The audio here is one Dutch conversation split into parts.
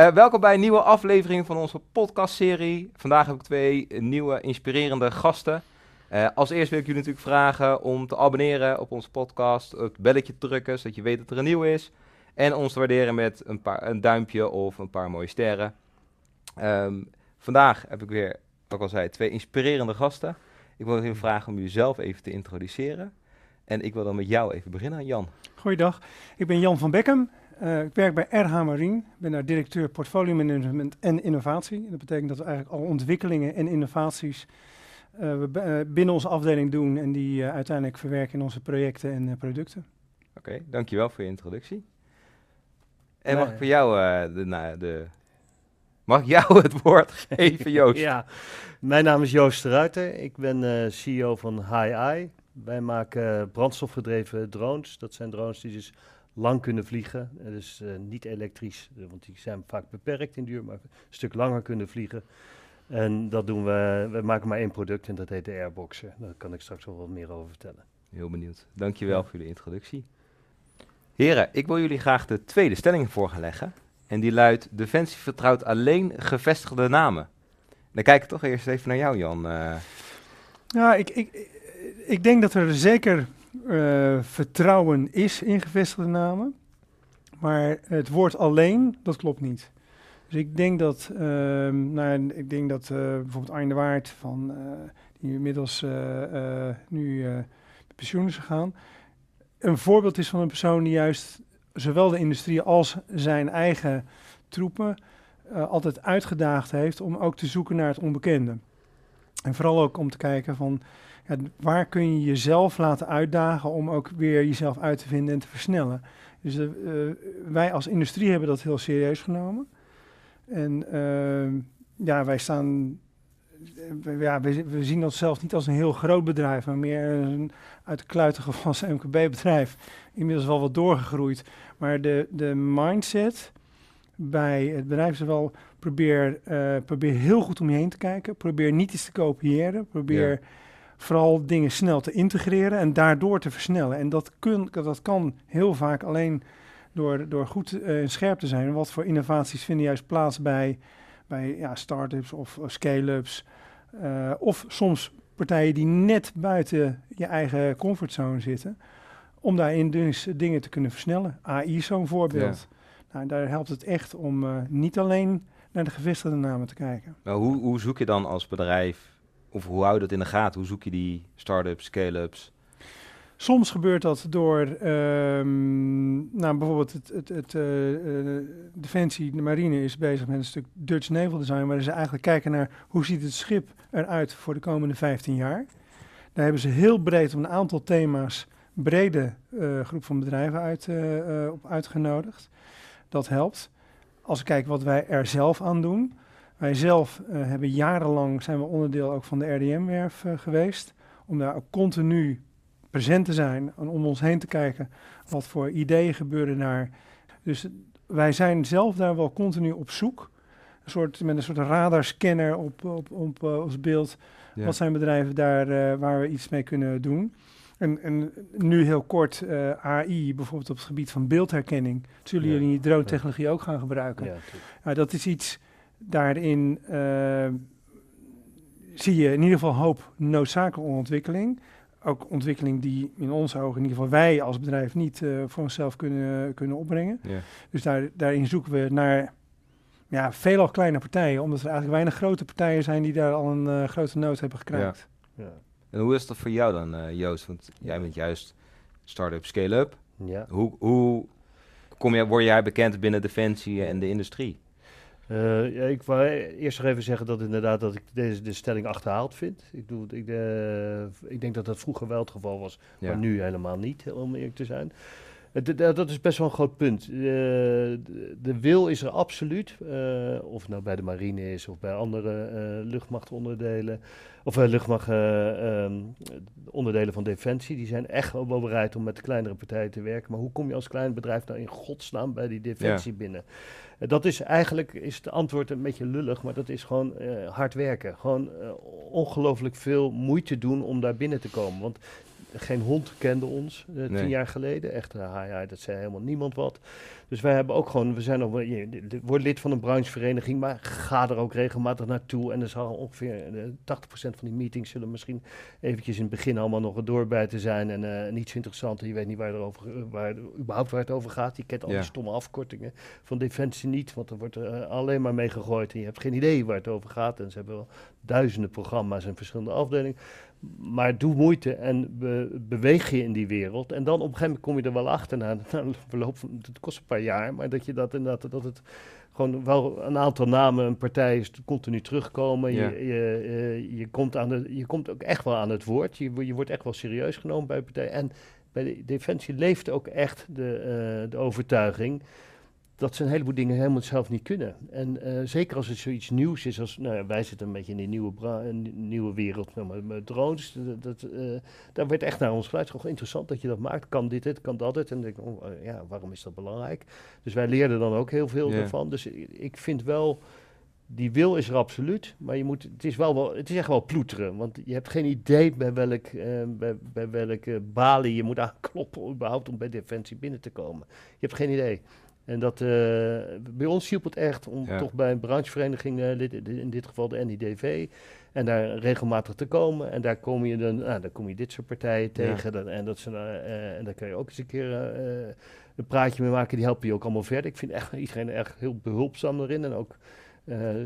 Uh, welkom bij een nieuwe aflevering van onze podcastserie. Vandaag heb ik twee nieuwe inspirerende gasten. Uh, als eerst wil ik jullie natuurlijk vragen om te abonneren op onze podcast, het belletje te drukken, zodat je weet dat er een nieuw is. En ons te waarderen met een, paar, een duimpje of een paar mooie sterren. Um, vandaag heb ik weer, wat ik al zei, twee inspirerende gasten. Ik wil jullie vragen om jezelf even te introduceren. En ik wil dan met jou even beginnen, Jan. Goeiedag, ik ben Jan van Beckham. Uh, ik werk bij RH Marine. Ik ben daar directeur portfolio management en innovatie. Dat betekent dat we eigenlijk al ontwikkelingen en innovaties uh, we uh, binnen onze afdeling doen en die uiteindelijk verwerken in onze projecten en producten. Oké, okay, dankjewel voor je introductie. En mag ik voor jou de, nou, de Mag ik jou het woord geven, Joost? ja, mijn naam is Joost de Ruiter. Ik ben uh, CEO van High Wij maken brandstofgedreven drones. Dat zijn drones die dus lang kunnen vliegen. Dus uh, niet elektrisch, want die zijn vaak beperkt in duur, maar een stuk langer kunnen vliegen. En dat doen we, we maken maar één product en dat heet de Airboxer. Daar kan ik straks wel wat meer over vertellen. Heel benieuwd. Dankjewel ja. voor de introductie. Heren, ik wil jullie graag de tweede stelling voor gaan leggen. En die luidt: Defensie vertrouwt alleen gevestigde namen. Dan kijk ik toch eerst even naar jou, Jan. Uh. Ja, ik, ik, ik denk dat er zeker uh, vertrouwen is in gevestigde namen. Maar het woord alleen, dat klopt niet. Dus ik denk dat, uh, nou, ik denk dat uh, bijvoorbeeld Arjen de Waard, van, die inmiddels nu de pensioen is gegaan, een voorbeeld is van een persoon die juist zowel de industrie als zijn eigen troepen altijd uitgedaagd heeft om ook te zoeken naar het onbekende. En vooral ook om te kijken van waar kun je jezelf laten uitdagen om ook weer jezelf uit te vinden en te versnellen. Dus uh, wij als industrie hebben dat heel serieus genomen. En uh, ja, wij staan ja, we, we, zien onszelf niet als een heel groot bedrijf, maar meer een uit de kluiten gewassen MKB-bedrijf. Inmiddels wel wat doorgegroeid. Maar de, de mindset bij het bedrijf is wel, probeer, probeer heel goed om je heen te kijken. Probeer niet iets te kopiëren. Probeer. Vooral dingen snel te integreren en daardoor te versnellen. En dat, kun, dat kan heel vaak alleen door, door goed uh, scherp te zijn. Wat voor innovaties vinden juist plaats bij bij ja, start-ups of, of scale-ups. Uh, of soms partijen die net buiten je eigen comfortzone zitten. Om daarin dus dingen te kunnen versnellen. AI is zo'n voorbeeld. Ja. Nou, daar helpt het echt om uh, niet alleen naar de gevestigde namen te kijken. Maar hoe, hoe zoek je dan als bedrijf, of hoe hou je dat in de gaten? Hoe zoek je die start-ups, scale-ups? Soms gebeurt dat door, um, nou bijvoorbeeld het, het, het uh, uh, Defensie, de marine is bezig met een stuk Dutch Naval Design, waar ze eigenlijk kijken naar hoe ziet het schip eruit voor de komende 15 jaar. Daar hebben ze heel breed op een aantal thema's brede uh, groep van bedrijven uit, op uitgenodigd. Dat helpt. Als we kijken wat wij er zelf aan doen. Wij zelf hebben jarenlang, zijn we onderdeel ook van de RDM-werf geweest, om daar ook continu present te zijn en om ons heen te kijken wat voor ideeën gebeuren naar. Dus wij zijn zelf daar wel continu op zoek. Een soort, met een soort radarscanner op, op, op uh, ons beeld. Ja. Wat zijn bedrijven daar waar we iets mee kunnen doen? En, en nu heel kort AI, bijvoorbeeld op het gebied van beeldherkenning. Zullen ja. jullie drone-technologie ook gaan gebruiken? Ja, dat is iets daarin. zie je in ieder geval hoop noodzakelijke ontwikkeling ook ontwikkeling die in onze ogen, in ieder geval wij als bedrijf, niet uh, voor onszelf kunnen, kunnen opbrengen. Yeah. Dus daar, daarin zoeken we naar ja, veelal kleine partijen, omdat er eigenlijk weinig grote partijen zijn die daar al een uh, grote nood hebben gekraakt. Ja. Ja. En hoe is dat voor jou dan, uh, Joost? Want jij bent juist start-up, scale-up. Ja. Hoe, hoe kom je, word jij bekend binnen Defensie en de industrie? Uh, ja, ik wou eerst nog even zeggen dat inderdaad dat ik deze de stelling achterhaald vind. Ik, doe, ik, uh, ik denk dat dat vroeger wel het geval was, ja. maar nu helemaal niet, om eerlijk te zijn. Uh, dat is best wel een groot punt. De, de, wil is er absoluut, of het nou bij de marine is of bij andere luchtmachtonderdelen, of luchtmachtonderdelen ehm, van defensie. Die zijn echt wel bereid om met de kleinere partijen te werken. Maar hoe kom je als klein bedrijf nou in godsnaam bij die defensie ja. binnen? dat is eigenlijk is het antwoord een beetje lullig, maar dat is gewoon uh, hard werken. Gewoon uh, ongelooflijk veel moeite doen om daar binnen te komen. Want geen hond kende ons uh, nee. tien jaar geleden. Echt, ja, dat zei helemaal niemand wat. Dus wij hebben ook gewoon, we zijn nog, je, word lid van een branchevereniging, maar ga er ook regelmatig naartoe. En er zal ongeveer 80% van die meetings zullen misschien eventjes in het begin allemaal nog doorbijten zijn en uh, niet zo interessant. En je weet niet waar, er over, waar, überhaupt waar het over gaat. Je kent al die stomme afkortingen van Defensie niet, want er wordt alleen maar mee gegooid en je hebt geen idee waar het over gaat. En ze hebben wel duizenden programma's en verschillende afdelingen. Maar doe moeite en beweeg je in die wereld. En dan op een gegeven moment kom je er wel achter na, na verloop van, het kost een paar jaar, maar dat je dat inderdaad, dat het gewoon wel een aantal namen, een partij is continu terugkomen. Je, je, eh, je, komt aan de, je komt ook echt wel aan het woord. Je, je wordt echt wel serieus genomen bij partijen. En bij de Defensie leeft ook echt de, uh, de overtuiging dat ze een heleboel dingen helemaal zelf niet kunnen. En uh, zeker als het zoiets nieuws is, als nou ja, wij zitten een beetje in die nieuwe, nieuwe wereld met, met drones. Dat, dat uh, daar werd echt naar ons geluid. Gewoon interessant dat je dat maakt. Kan dit, dit, kan dat, het. En denk ik, oh, uh, ja, waarom is dat belangrijk? Dus wij leerden dan ook heel veel yeah. ervan. Dus ik vind wel, die wil is er absoluut. Maar je moet, het is, wel, wel, het is echt wel ploeteren. Want je hebt geen idee bij welk, bij, bij welke balie je moet aankloppen überhaupt om bij Defensie binnen te komen. Je hebt geen idee. En dat, uh, bij ons hielp het echt om toch bij een branchevereniging, uh, in dit geval de NIDV, en daar regelmatig te komen. En daar kom je dan, nou, dan kom je dit soort partijen tegen. Dan, en, dat ze, uh, en daar kun je ook eens een keer een praatje mee maken. Die helpen je ook allemaal verder. Ik vind echt iedereen echt heel behulpzaam erin en ook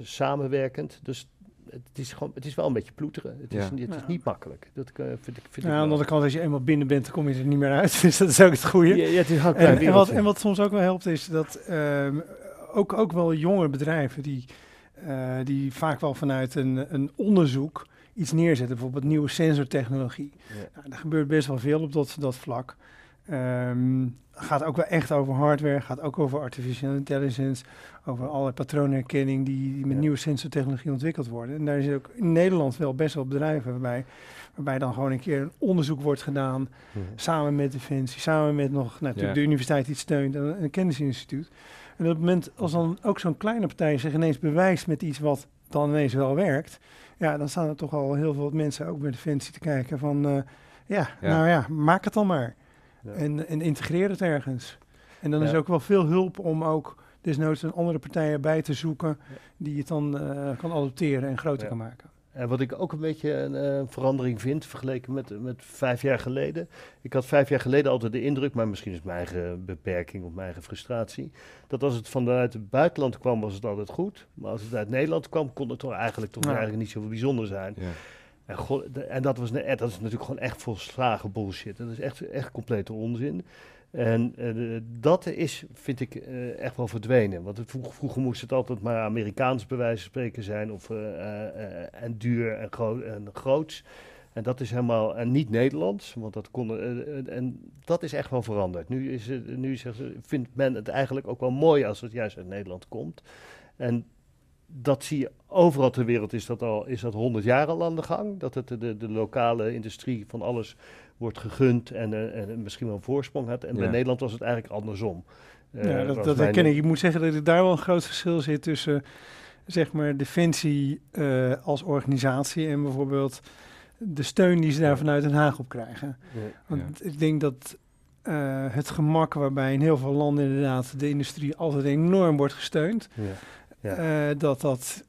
samenwerkend. Dus het is, gewoon, het is wel een beetje ploeteren. Het, is, het is niet makkelijk. Dat uh, vind ik, vind ja, ik aan de andere kant, als je eenmaal binnen bent, dan kom je er niet meer uit. Dus dat is ook het goede. Ja, ja, het is en, en, wat, en wat soms ook wel helpt, is dat um, ook, ook wel jonge bedrijven die, uh, die vaak wel vanuit een, een onderzoek iets neerzetten. Bijvoorbeeld nieuwe sensortechnologie. Ja. Nou, er gebeurt best wel veel op dat, dat vlak. Um, gaat ook wel echt over hardware, gaat ook over artificial intelligence, over alle patroonherkenning die, die met ja. nieuwe sensortechnologie ontwikkeld worden. En daar is ook in Nederland wel best wel bedrijven waarbij, waarbij dan gewoon een keer een onderzoek wordt gedaan, mm. samen met Defensie, samen met nog nou, ja. de universiteit die het steunt en een kennisinstituut. En op het moment als dan ook zo'n kleine partij zich ineens bewijst met iets wat dan ineens wel werkt, ja, dan staan er toch al heel veel mensen ook bij Defensie te kijken van, uh, ja, ja, nou ja, maak het dan maar. Ja. En, en integreer het ergens. En dan ja. is ook wel veel hulp om ook desnoods een andere partijen bij te zoeken die het dan uh, kan adopteren en groter kan maken. En wat ik ook een beetje een uh, verandering vind vergeleken met, met vijf jaar geleden. Ik had vijf jaar geleden altijd de indruk, maar misschien is het mijn eigen beperking of mijn eigen frustratie. Dat als het vanuit het buitenland kwam, was het altijd goed. Maar als het uit Nederland kwam, kon het toch eigenlijk, toch eigenlijk niet zo bijzonder zijn. Ja. En, dat, was, dat is natuurlijk gewoon echt volslagen bullshit. Dat is echt, echt complete onzin. En uh, dat is, vind ik, uh, echt wel verdwenen. Want vroeger, moest het altijd maar Amerikaans bij wijze van spreken zijn. Of, uh, en duur en, gro en groots. En dat is helemaal en niet Nederlands, want dat kon. en dat is echt wel veranderd. Nu, is het, nu zegt, vindt men het eigenlijk ook wel mooi als het juist uit Nederland komt. En dat zie je overal ter wereld, is dat al is dat 100 jaar al aan de gang. Dat het de, de lokale industrie van alles wordt gegund en, uh, en misschien wel een voorsprong had. En ja. bij Nederland was het eigenlijk andersom. Uh, ja, dat, dat herken ik. Ik moet zeggen dat er daar wel een groot verschil zit tussen, zeg maar, Defensie uh, als organisatie en bijvoorbeeld de steun die ze daar vanuit Den Haag op krijgen. Ja. Want ja. ik denk dat uh, het gemak waarbij in heel veel landen inderdaad de industrie altijd enorm wordt gesteund, ja. Uh, dat dat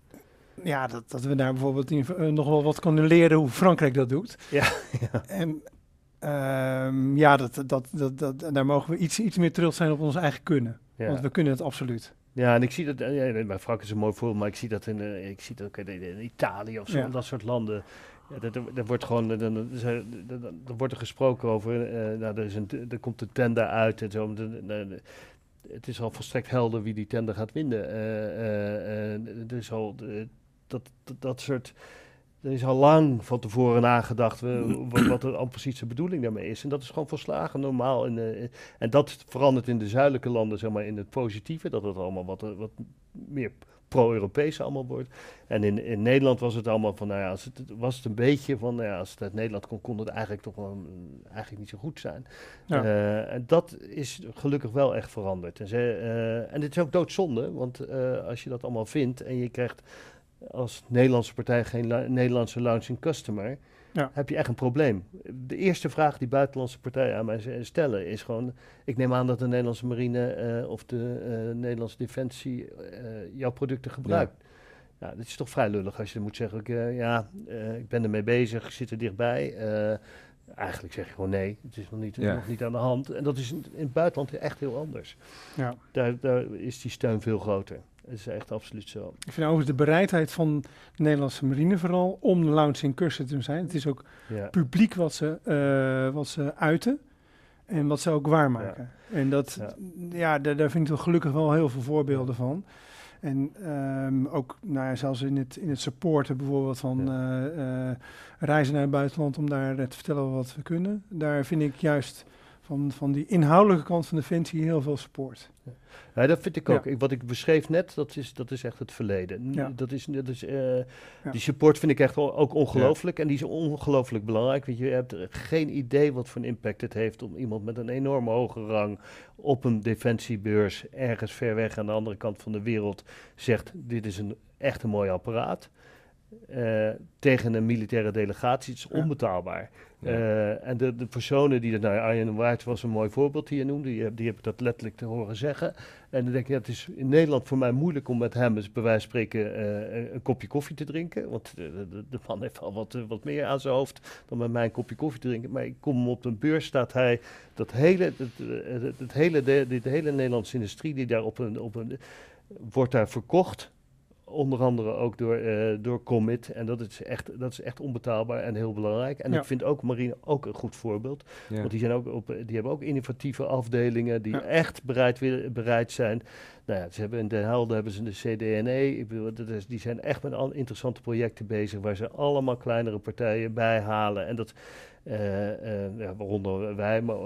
ja, dat, dat we daar bijvoorbeeld in, uh, nog wel wat kunnen leren hoe Frankrijk dat doet. Ja, ja. En um, ja, dat, dat, dat, dat, daar mogen we iets, iets meer terug zijn op ons eigen kunnen. Ja. Want we kunnen het absoluut. Ja, en ik zie dat, ja, bij Frankrijk is een mooi voorbeeld, maar ik zie dat in, uh, ik zie dat ook in, in Italië of zo, ja. dat soort landen. Ja, dat, dat wordt gewoon, dan, dan, dan wordt er gesproken over, uh, nou, er, is een, er komt een tender uit en zo. De, de, de, het is al volstrekt helder wie die tender gaat winnen. Uh, er is al dat, dat, dat soort er is al lang van tevoren nagedacht wat, er precies de bedoeling daarmee is. En dat is gewoon volslagen normaal. En, en dat verandert in de zuidelijke landen zeg maar, in het positieve. Dat het allemaal wat, wat meer pro-Europees allemaal wordt. En in, in Nederland was het allemaal van, nou ja, als het, was het een beetje van, nou ja, als het uit Nederland kon, kon het eigenlijk toch wel eigenlijk niet zo goed zijn. Ja. Uh, en dat is gelukkig wel echt veranderd. En, ze, en het is ook doodzonde, want als je dat allemaal vindt en je krijgt als Nederlandse partij geen Nederlandse launching customer, ja. heb je echt een probleem. De eerste vraag die buitenlandse partijen aan mij stellen is gewoon: ik neem aan dat de Nederlandse marine eh, of de uh, Nederlandse defensie jouw producten gebruikt. Ja. dat is toch vrij lullig als je moet zeggen: ik, ja, ik ben ermee bezig, ik zit er dichtbij. Eigenlijk zeg je gewoon nee, het is nog niet, nog niet aan de hand. En dat is in, het buitenland echt heel anders. Ja. Daar, daar is die steun veel groter. Is echt absoluut zo. Ik vind overigens de bereidheid van de Nederlandse marine vooral om de launch in cursus te zijn. Het is ook publiek wat ze, uh, wat ze uiten en wat ze ook waarmaken. Ja. En dat, ja, daar, daar, vind ik toch gelukkig wel heel veel voorbeelden van. En um, ook nou ja, zelfs in het, in het supporten bijvoorbeeld van uh, uh, reizen naar het buitenland om daar te vertellen wat we kunnen. Daar vind ik juist van, van die inhoudelijke kant van Defensie heel veel support. Ja. dat vind ik ook. Ik, wat ik beschreef net, dat is, dat is echt het verleden. Dat is, dat is, uh, Die support vind ik echt ook ongelooflijk. En die is ongelooflijk belangrijk. Want je hebt geen idee wat voor een impact het heeft om iemand met een enorme hoge rang op een defensiebeurs ergens ver weg aan de andere kant van de wereld zegt: Dit is een echt een mooi apparaat. Uh, tegen een militaire delegatie. Het is onbetaalbaar. Uh, en de, de personen die dat, nou Arjen Waard was een mooi voorbeeld die je noemde, die, die heb ik dat letterlijk te horen zeggen. En dan denk ik, ja, het is in Nederland voor mij moeilijk om met hem, dus bij wijze van spreken, uh, een kopje koffie te drinken. Want de, de, de man heeft al wat, wat meer aan zijn hoofd dan met mij een kopje koffie te drinken. Maar ik kom hem op een beurs, staat hij, dat hele, het hele, de hele Nederlandse industrie die daar op een, op een, wordt daar verkocht onder andere ook door, uh, door Commit. En dat is, echt, dat is echt onbetaalbaar en heel belangrijk. En ik vind ook Marine ook een goed voorbeeld. Want die, zijn ook op, die hebben ook innovatieve afdelingen die echt bereid, bereid zijn. Nou ja, ze hebben in Den Helder hebben ze de CDNE. Ik bedoel, dat is, die zijn echt met al interessante projecten bezig waar ze allemaal kleinere partijen bij halen. En dat, uh, uh, ja, waaronder wij, maar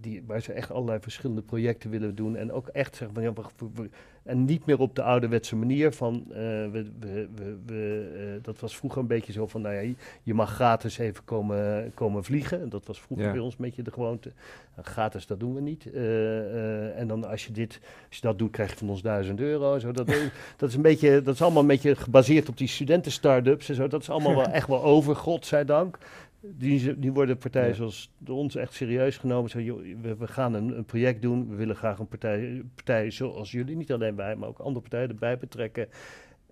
die, waar ze echt allerlei verschillende projecten willen doen. En ook echt zeggen van ja, we, en niet meer op de ouderwetse manier van, uh, we, we, we, uh, dat was vroeger een beetje zo van, nou ja, je mag gratis even komen, komen vliegen. Dat was vroeger bij ons een beetje de gewoonte. Nou, gratis, dat doen we niet. Uh, en dan als je dit, als je dat doet, krijg je van ons duizend euro. Zo. Dat, dat, is een beetje, dat is allemaal een beetje gebaseerd op die studenten-startups en zo. Dat is allemaal wel echt wel over, godzijdank. Die, die worden partijen zoals de ons echt serieus genomen. Zo, we, we, gaan een, een, project doen. We willen graag een partij, partij zoals jullie, niet alleen wij, maar ook andere partijen erbij betrekken.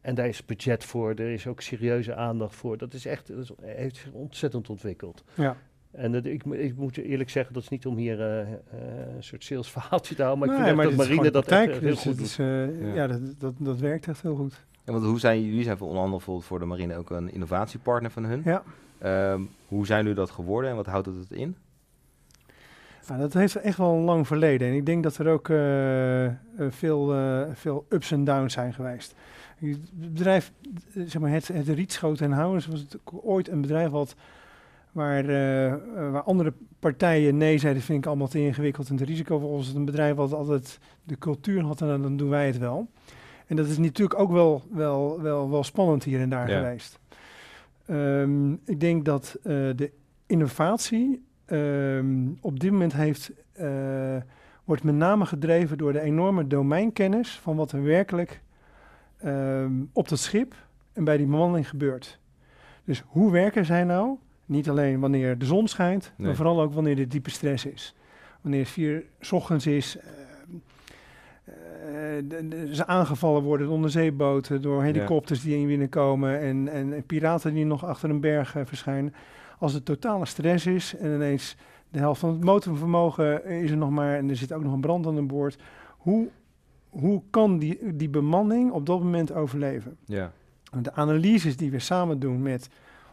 En daar is budget voor, er is ook serieuze aandacht voor. Dat is echt, dat heeft zich ontzettend ontwikkeld. Ja. En dat, ik, ik, moet eerlijk zeggen, dat is niet om hier uh, uh, een soort salesverhaaltje te houden, maar ik vind dat Marine dat echt, heel dus goed doet. Uh, ja, ja dat, dat, dat, werkt echt heel goed. Ja, want hoe zijn jullie zijn voor onder andere voor de Marine ook een innovatiepartner van hun? Ja. Um, hoe zijn jullie dat geworden en wat houdt het in? Nou, dat heeft echt wel een lang verleden. En ik denk dat er ook uh, veel, uh, veel ups en downs zijn geweest. Het bedrijf, zeg maar, het, het Rietschoten en Houders was het ooit een bedrijf wat, waar, uh, waar andere partijen nee zeiden, vind ik allemaal te ingewikkeld en te risicovol. Was het een bedrijf wat altijd de cultuur had en dan doen wij het wel. En dat is natuurlijk ook wel, wel, wel, wel spannend hier en daar ja. geweest. Um, ik denk dat uh, de innovatie um, op dit moment heeft, uh, wordt met name gedreven door de enorme domeinkennis van wat er werkelijk um, op dat schip en bij die bemanning gebeurt. Dus hoe werken zij nou? Niet alleen wanneer de zon schijnt, nee. maar vooral ook wanneer er diepe stress is. Wanneer het vier s ochtends is, uh, ze aangevallen worden door onderzeeboten, door helikopters die in binnenkomen en, en, piraten die nog achter een berg uh, verschijnen. Als het totale stress is en ineens de helft van het motorvermogen is er nog maar en er zit ook nog een brand aan boord. Hoe, hoe kan die, die bemanning op dat moment overleven? Ja. De analyses die we samen doen met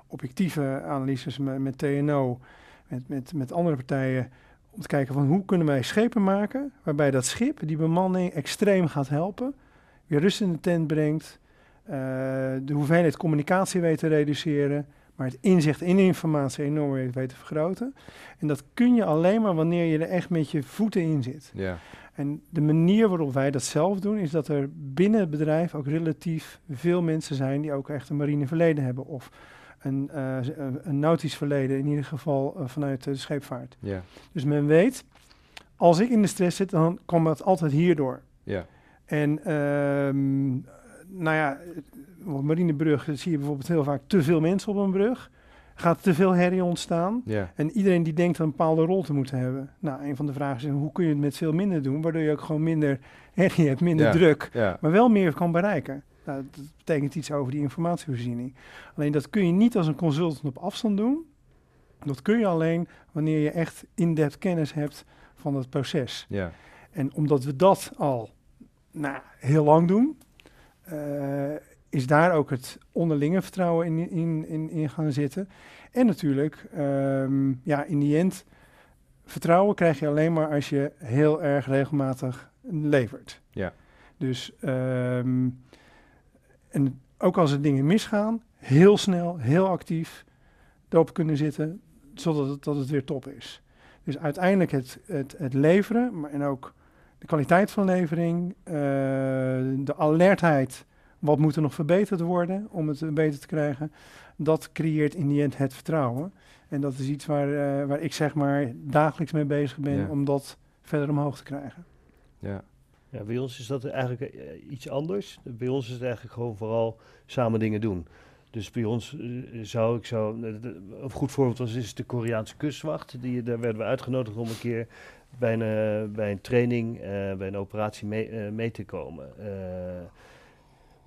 objectieve analyses met, met TNO, met, met, met andere partijen, om te kijken van hoe kunnen wij schepen maken waarbij dat schip die bemanning extreem gaat helpen, weer rust in de tent brengt, uh, de hoeveelheid communicatie weet te reduceren, maar het inzicht in informatie enorm weet, weet te vergroten. En dat kun je alleen maar wanneer je er echt met je voeten in zit. Ja. En de manier waarop wij dat zelf doen, is dat er binnen het bedrijf ook relatief veel mensen zijn die ook echt een marine verleden hebben. Of een, uh, een nautisch verleden, in ieder geval uh, vanuit de scheepvaart. Ja. Dus men weet, als ik in de stress zit, dan komt het altijd hierdoor. Ja. En um, nou ja, op Marinebrug zie je bijvoorbeeld heel vaak te veel mensen op een brug. Gaat te veel herrie ontstaan. Ja. En iedereen die denkt een bepaalde rol te moeten hebben. Nou, een van de vragen is hoe kun je het met veel minder doen, waardoor je ook gewoon minder herrie hebt, minder Ja. druk, maar wel meer kan bereiken. Nou, dat betekent iets over die informatievoorziening. Alleen dat kun je niet als een consultant op afstand doen. Dat kun je alleen wanneer je echt in-depth kennis hebt van het proces. Ja. En omdat we dat al nou, heel lang doen, eh, is daar ook het onderlinge vertrouwen in, in, in, in gaan zitten. En natuurlijk, ehm, ja, in die end, vertrouwen krijg je alleen maar als je heel erg regelmatig levert. Ja. Dus, ehm, en ook als er dingen misgaan, heel snel, heel actief erop kunnen zitten, zodat het, dat het weer top is. Dus uiteindelijk het, het, het leveren, maar en ook de kwaliteit van levering, eh, de alertheid, wat moet er nog verbeterd worden om het eh, beter te krijgen, dat creëert in die end het vertrouwen. En dat is iets waar, eh, waar ik zeg maar dagelijks mee bezig ben Ja. om dat verder omhoog te krijgen. Ja. Ja, bij ons is dat eigenlijk eh, iets anders. Bij ons is het eigenlijk gewoon vooral samen dingen doen. Dus bij ons eh, zou ik zo. eh, Een goed voorbeeld was is de Koreaanse kustwacht. Die, daar werden we uitgenodigd om een keer bij een, bij een training, bij een operatie mee, mee te komen.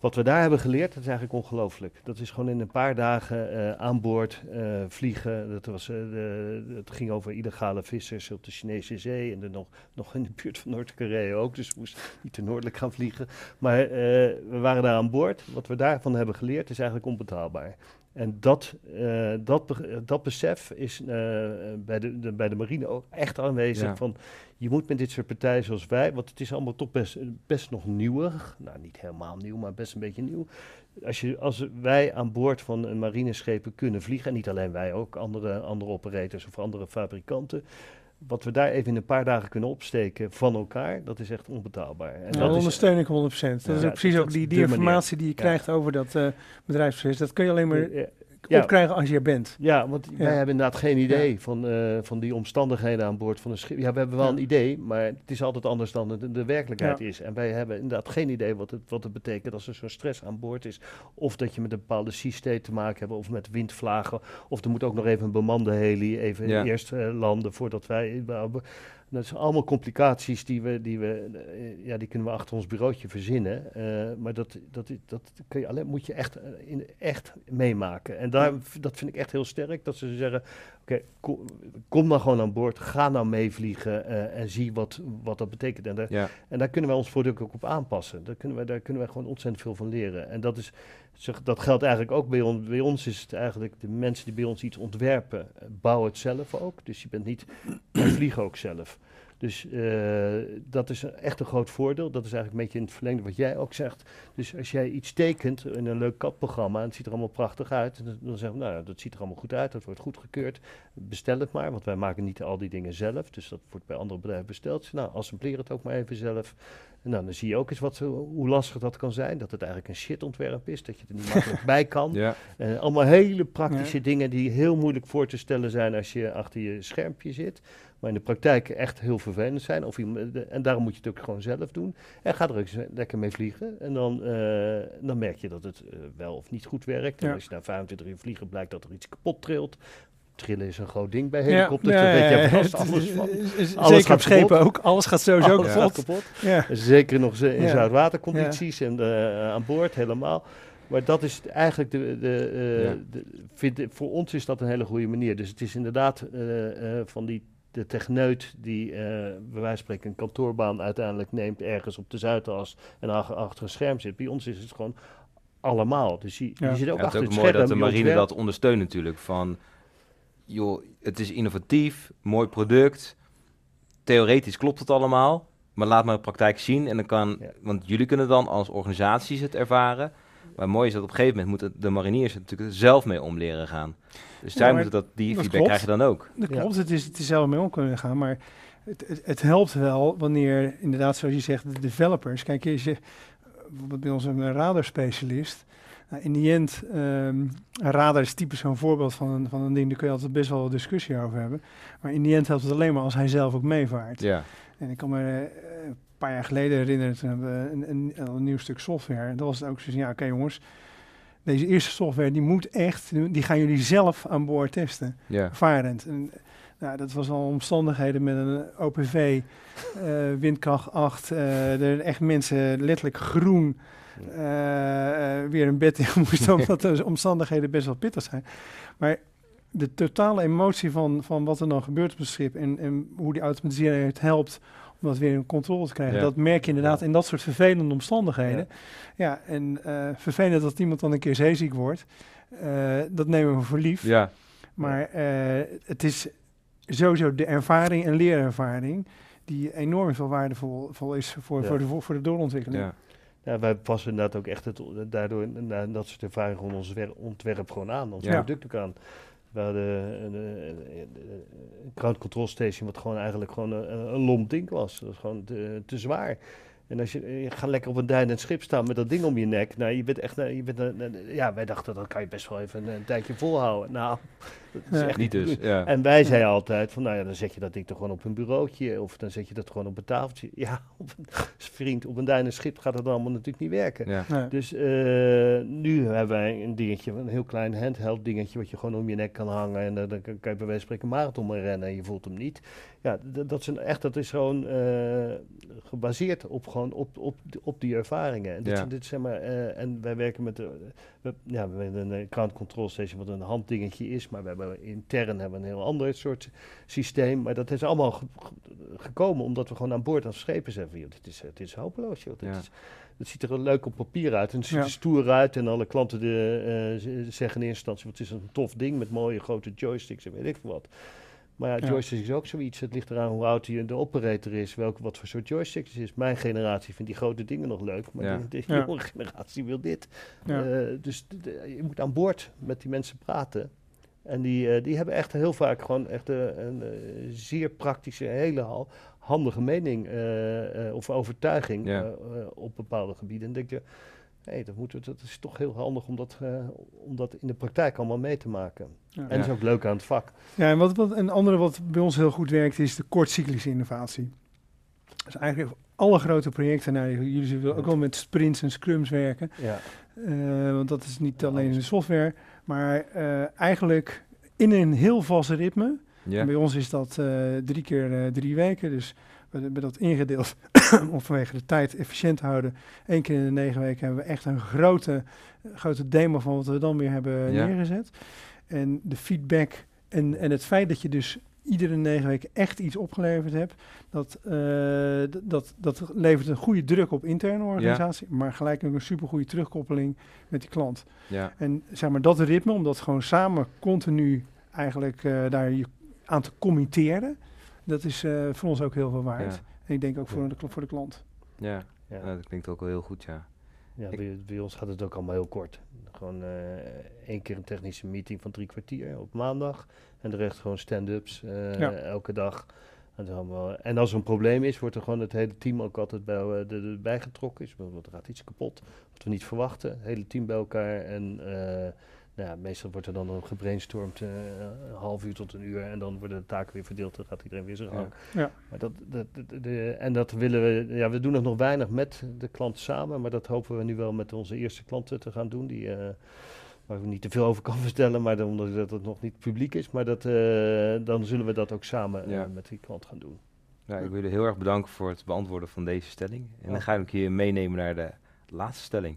Wat we daar hebben geleerd, is eigenlijk ongelooflijk. Dat is gewoon in een paar dagen eh, aan boord eh, vliegen. Dat was, eh, de, het ging over illegale vissers op de Chinese zee en dan nog, nog in de buurt van Noord-Korea ook. Dus we moesten niet te noordelijk gaan vliegen. Maar we waren daar aan boord. Wat we daarvan hebben geleerd is eigenlijk onbetaalbaar. En dat, eh, dat, dat besef is eh, bij, de, de- bij de marine ook echt aanwezig. Ja. Van, je moet met dit soort partijen zoals wij, want het is allemaal toch best, best nog nieuwig. Nou, niet helemaal nieuw, maar best een beetje nieuw. Als, je, als wij aan boord van een marineschepen kunnen vliegen, en niet alleen wij, ook andere, andere operators of andere fabrikanten. Wat we daar even in een paar dagen kunnen opsteken van elkaar, dat is echt onbetaalbaar. En dat ondersteun ik 100%. Dat is ook precies dat ook die, die manier. informatie die je krijgt over dat bedrijfsproces. Dat kun je alleen maar Ja, opkrijgen als je er bent. Ja, want wij hebben inderdaad geen idee van, eh, van die omstandigheden aan boord van een schip. Ja, we hebben wel Ja. een idee, maar het is altijd anders dan de, de werkelijkheid Ja. is. En wij hebben inderdaad geen idee wat het, wat het betekent als er zo'n stress aan boord is. Of dat je met een bepaalde sea state te maken hebt, of met windvlagen. Of er moet ook nog even een bemande heli even Ja. eerst eh, landen voordat wij... Dat zijn allemaal complicaties die we, die we, eh, ja, die kunnen we achter ons bureautje verzinnen. Eh, maar dat, dat, dat kun je alleen, moet je echt, eh, in, echt meemaken. En daar, dat vind ik echt heel sterk, dat ze zeggen, oké, kom, kom nou gewoon aan boord, ga nou meevliegen en zie wat, wat dat betekent. En daar, Ja. en daar kunnen wij ons product ook op aanpassen. Daar kunnen, we, daar kunnen wij gewoon ontzettend veel van leren. En dat, is, dat geldt eigenlijk ook bij ons. Bij ons is het eigenlijk de mensen die bij ons iets ontwerpen, eh, bouwen het zelf ook. Dus je bent niet, vliegen ook zelf. Dus eh, dat is echt een groot voordeel. Dat is eigenlijk een beetje in het verlengde wat jij ook zegt. Dus als jij iets tekent in een leuk katprogramma en het ziet er allemaal prachtig uit, dan, dan zeggen we, nou, ja, dat ziet er allemaal goed uit, dat wordt goedgekeurd. Bestel het maar, want wij maken niet al die dingen zelf. Dus dat wordt bij andere bedrijven besteld. Nou, assembleer het ook maar even zelf. En nou, dan zie je ook eens wat, hoe lastig dat kan zijn. Dat het eigenlijk een shitontwerp is, dat je er niet makkelijk bij kan. Ja. Eh, allemaal hele praktische Ja. dingen die heel moeilijk voor te stellen zijn als je achter je schermpje zit. Maar in de praktijk echt heel vervelend zijn. Of je, de- en daarom moet je het ook gewoon zelf doen. En ga er ook lekker mee vliegen. En dan, eh, dan merk je dat het eh, wel of niet goed werkt. En Ja. als je na 25 uur vliegen blijkt dat er iets kapot trilt. Trillen is een groot ding bij Ja, helikopters. ja, daar weet ja, je ja. vast Het is- alles van. Alles Zeker gaat op schepen ook. Alles gaat sowieso Alles kapot. gaat kapot. Ja. Zeker nog ze- in Ja. zoutwatercondities en eh, aan boord helemaal. Maar dat is eigenlijk de, de, eh, Ja. de vind, ik- voor ons is dat een hele goede manier. Dus het is inderdaad eh, eh, van die de techneut die eh bij wijze van spreken een kantoorbaan uiteindelijk neemt ergens op de Zuidas en ach- achter een scherm zit. Bij ons is het gewoon allemaal. Dus je, Ja. je zit ook Ja, het achter is het ook mooi scherm. dat de marine dat ondersteunt natuurlijk. Van, joh, het is innovatief, mooi product. Theoretisch klopt het allemaal. Maar laat maar de praktijk zien. En dan kan, Ja. want jullie kunnen dan als organisaties het ervaren. Maar mooi is dat op een gegeven moment moeten de mariniers er natuurlijk zelf mee om leren gaan. Dus Ja, zij moeten dat, die dat feedback klopt. krijg je dan ook. Dat Ja. klopt, het is, het is zelf mee om kunnen gaan, maar het, het, het helpt wel wanneer, inderdaad zoals je zegt, de developers, kijk je zegt, bij ons een radarspecialist, nou, in die end, ehm, een radar is typisch zo'n voorbeeld van een, van een ding, daar kun je altijd best wel een discussie over hebben, maar in die end helpt het alleen maar als hij zelf ook meevaart. Ja, En ik kan me eh, paar jaar geleden herinneren, toen hebben we een, een, een, nieuw stuk software. En dat was ook zo ja, oké jongens, deze eerste software, die moet echt, die gaan jullie zelf aan boord testen. Ja. Varend. En, nou, dat was al omstandigheden met een OPV, uh, eh, windkracht 8, uh, er echt mensen letterlijk groen uh, weer een bed in moesten, omdat de omstandigheden best wel pittig zijn. Maar de totale emotie van, van wat er dan gebeurt op het schip en, en hoe die automatisering het helpt om dat weer in controle te krijgen. Dat merk je inderdaad in dat soort vervelende omstandigheden. Ja, en uh, vervelend dat iemand dan een keer zeeziek wordt. Uh, dat nemen we voor lief. Ja. Maar uh, het is sowieso de ervaring en leerervaring die enorm veel waardevol vol is voor, voor, de, voor de doorontwikkeling. Ja. Ja, wij passen inderdaad ook echt het, daardoor na dat soort ervaring rond ons ontwerp gewoon aan, ons product ook aan. We een, een, een, crowd control station wat gewoon eigenlijk gewoon een, een lomp ding was. Dat was gewoon te, te zwaar. En als je, je gaat lekker op een duinend schip staan met dat ding om je nek. Nou, je bent echt, je bent, ja, wij dachten dat kan je best wel even een, tijdje volhouden. Nou, dat is echt niet dus. Ja. En wij zeiden altijd van, nou ja, dan zet je dat ding toch gewoon op een bureautje of dan zet je dat gewoon op een tafeltje. Ja, op een, vriend, op een duinend schip gaat dat allemaal natuurlijk niet werken. Ja. Dus uh, nu hebben wij een dingetje, een heel klein handheld dingetje wat je gewoon om je nek kan hangen en dan, dan kan je bij wijze van spreken marathon rennen en je voelt hem niet. Ja, dat, is een, echt, dat is gewoon uh, gebaseerd op, gewoon op, op, op die ervaringen. En, dit, ja. dit, zeg maar, uh, en wij werken met, de, we, ja, we hebben een account control station wat een handdingetje is, maar we hebben intern hebben we een heel ander soort systeem. Maar dat is allemaal ge gekomen omdat we gewoon aan boord als schepen zeggen, joh, dit, is, dit is hopeloos. Joh. Dit ja. is, het ziet er leuk op papier uit en het ziet er stoer uit. En alle klanten de, uh, zeggen in eerste instantie, wat is een tof ding met mooie grote joysticks en weet ik veel wat. Maar ja, joystick is ook zoiets. Het ligt eraan hoe oud die, de operator is, welke, wat voor soort joystick het is. Mijn generatie vindt die grote dingen nog leuk, maar ja. de, de ja. jonge generatie wil dit. Uh, dus de, de, je moet aan boord met die mensen praten. En die, uh, die hebben echt heel vaak gewoon echt een, een, zeer praktische, hele handige mening uh, of overtuiging ja. op bepaalde gebieden. En denk je, hey, dat, moet, dat is toch heel handig om dat, uh, om dat in de praktijk allemaal mee te maken. Ja. En dat is ook leuk aan het vak. Ja, en wat, wat een andere wat bij ons heel goed werkt, is de kortcyclische innovatie. Dus eigenlijk alle grote projecten, nou, jullie zullen ook wel met sprints en scrums werken. Ja. Uh, want dat is niet alleen in de software, maar uh, eigenlijk in een heel vast ritme. Ja. Bij ons is dat drie keer drie weken, dus hebben dat ingedeeld om vanwege de tijd efficiënt te houden. Eén keer in de negen weken hebben we echt een grote, grote demo van wat we dan weer hebben Ja. neergezet. En de feedback en, en het feit dat je dus iedere negen weken echt iets opgeleverd hebt, dat, eh, dat, dat levert een goede druk op interne organisatie, maar gelijk ook een supergoeie terugkoppeling met die klant. Ja. En zeg maar dat ritme, om dat gewoon samen continu eigenlijk eh, daar je aan te committeren, dat is eh, voor ons ook heel veel waard. Ja. En ik denk ook voor, de, voor de klant. Ja. Ja. Ja, dat klinkt ook wel heel goed, ja. Ja, Ik- bij, bij ons gaat het ook allemaal heel kort. Gewoon eh, één keer een technische meeting van drie kwartier op maandag. En de rest gewoon stand-ups eh, Ja. elke dag. En, dan allemaal- en als er een probleem is, wordt er gewoon het hele team ook altijd bij, de, de, bijgetrokken. Dus bijvoorbeeld er gaat iets kapot, wat we niet verwachten. Het hele team bij elkaar. En eh, nou ja, meestal wordt er dan nog gebrainstormd, eh, een half uur tot een uur. En dan worden de taken weer verdeeld. Dan gaat iedereen weer zijn gang. Ja. Maar dat, dat, de, de- en dat willen we, ja, we doen nog nog weinig met de klant samen, maar dat hopen we nu wel met onze eerste klanten te gaan doen, die, eh, waar we niet te veel over kan vertellen, maar dan, omdat dat het nog niet publiek is, maar dat, eh, dan zullen we dat ook samen Ja. met die klant gaan doen. Ja, ik wil jullie heel erg bedanken voor het beantwoorden van deze stelling. En dan ga ik je meenemen naar de laatste stelling.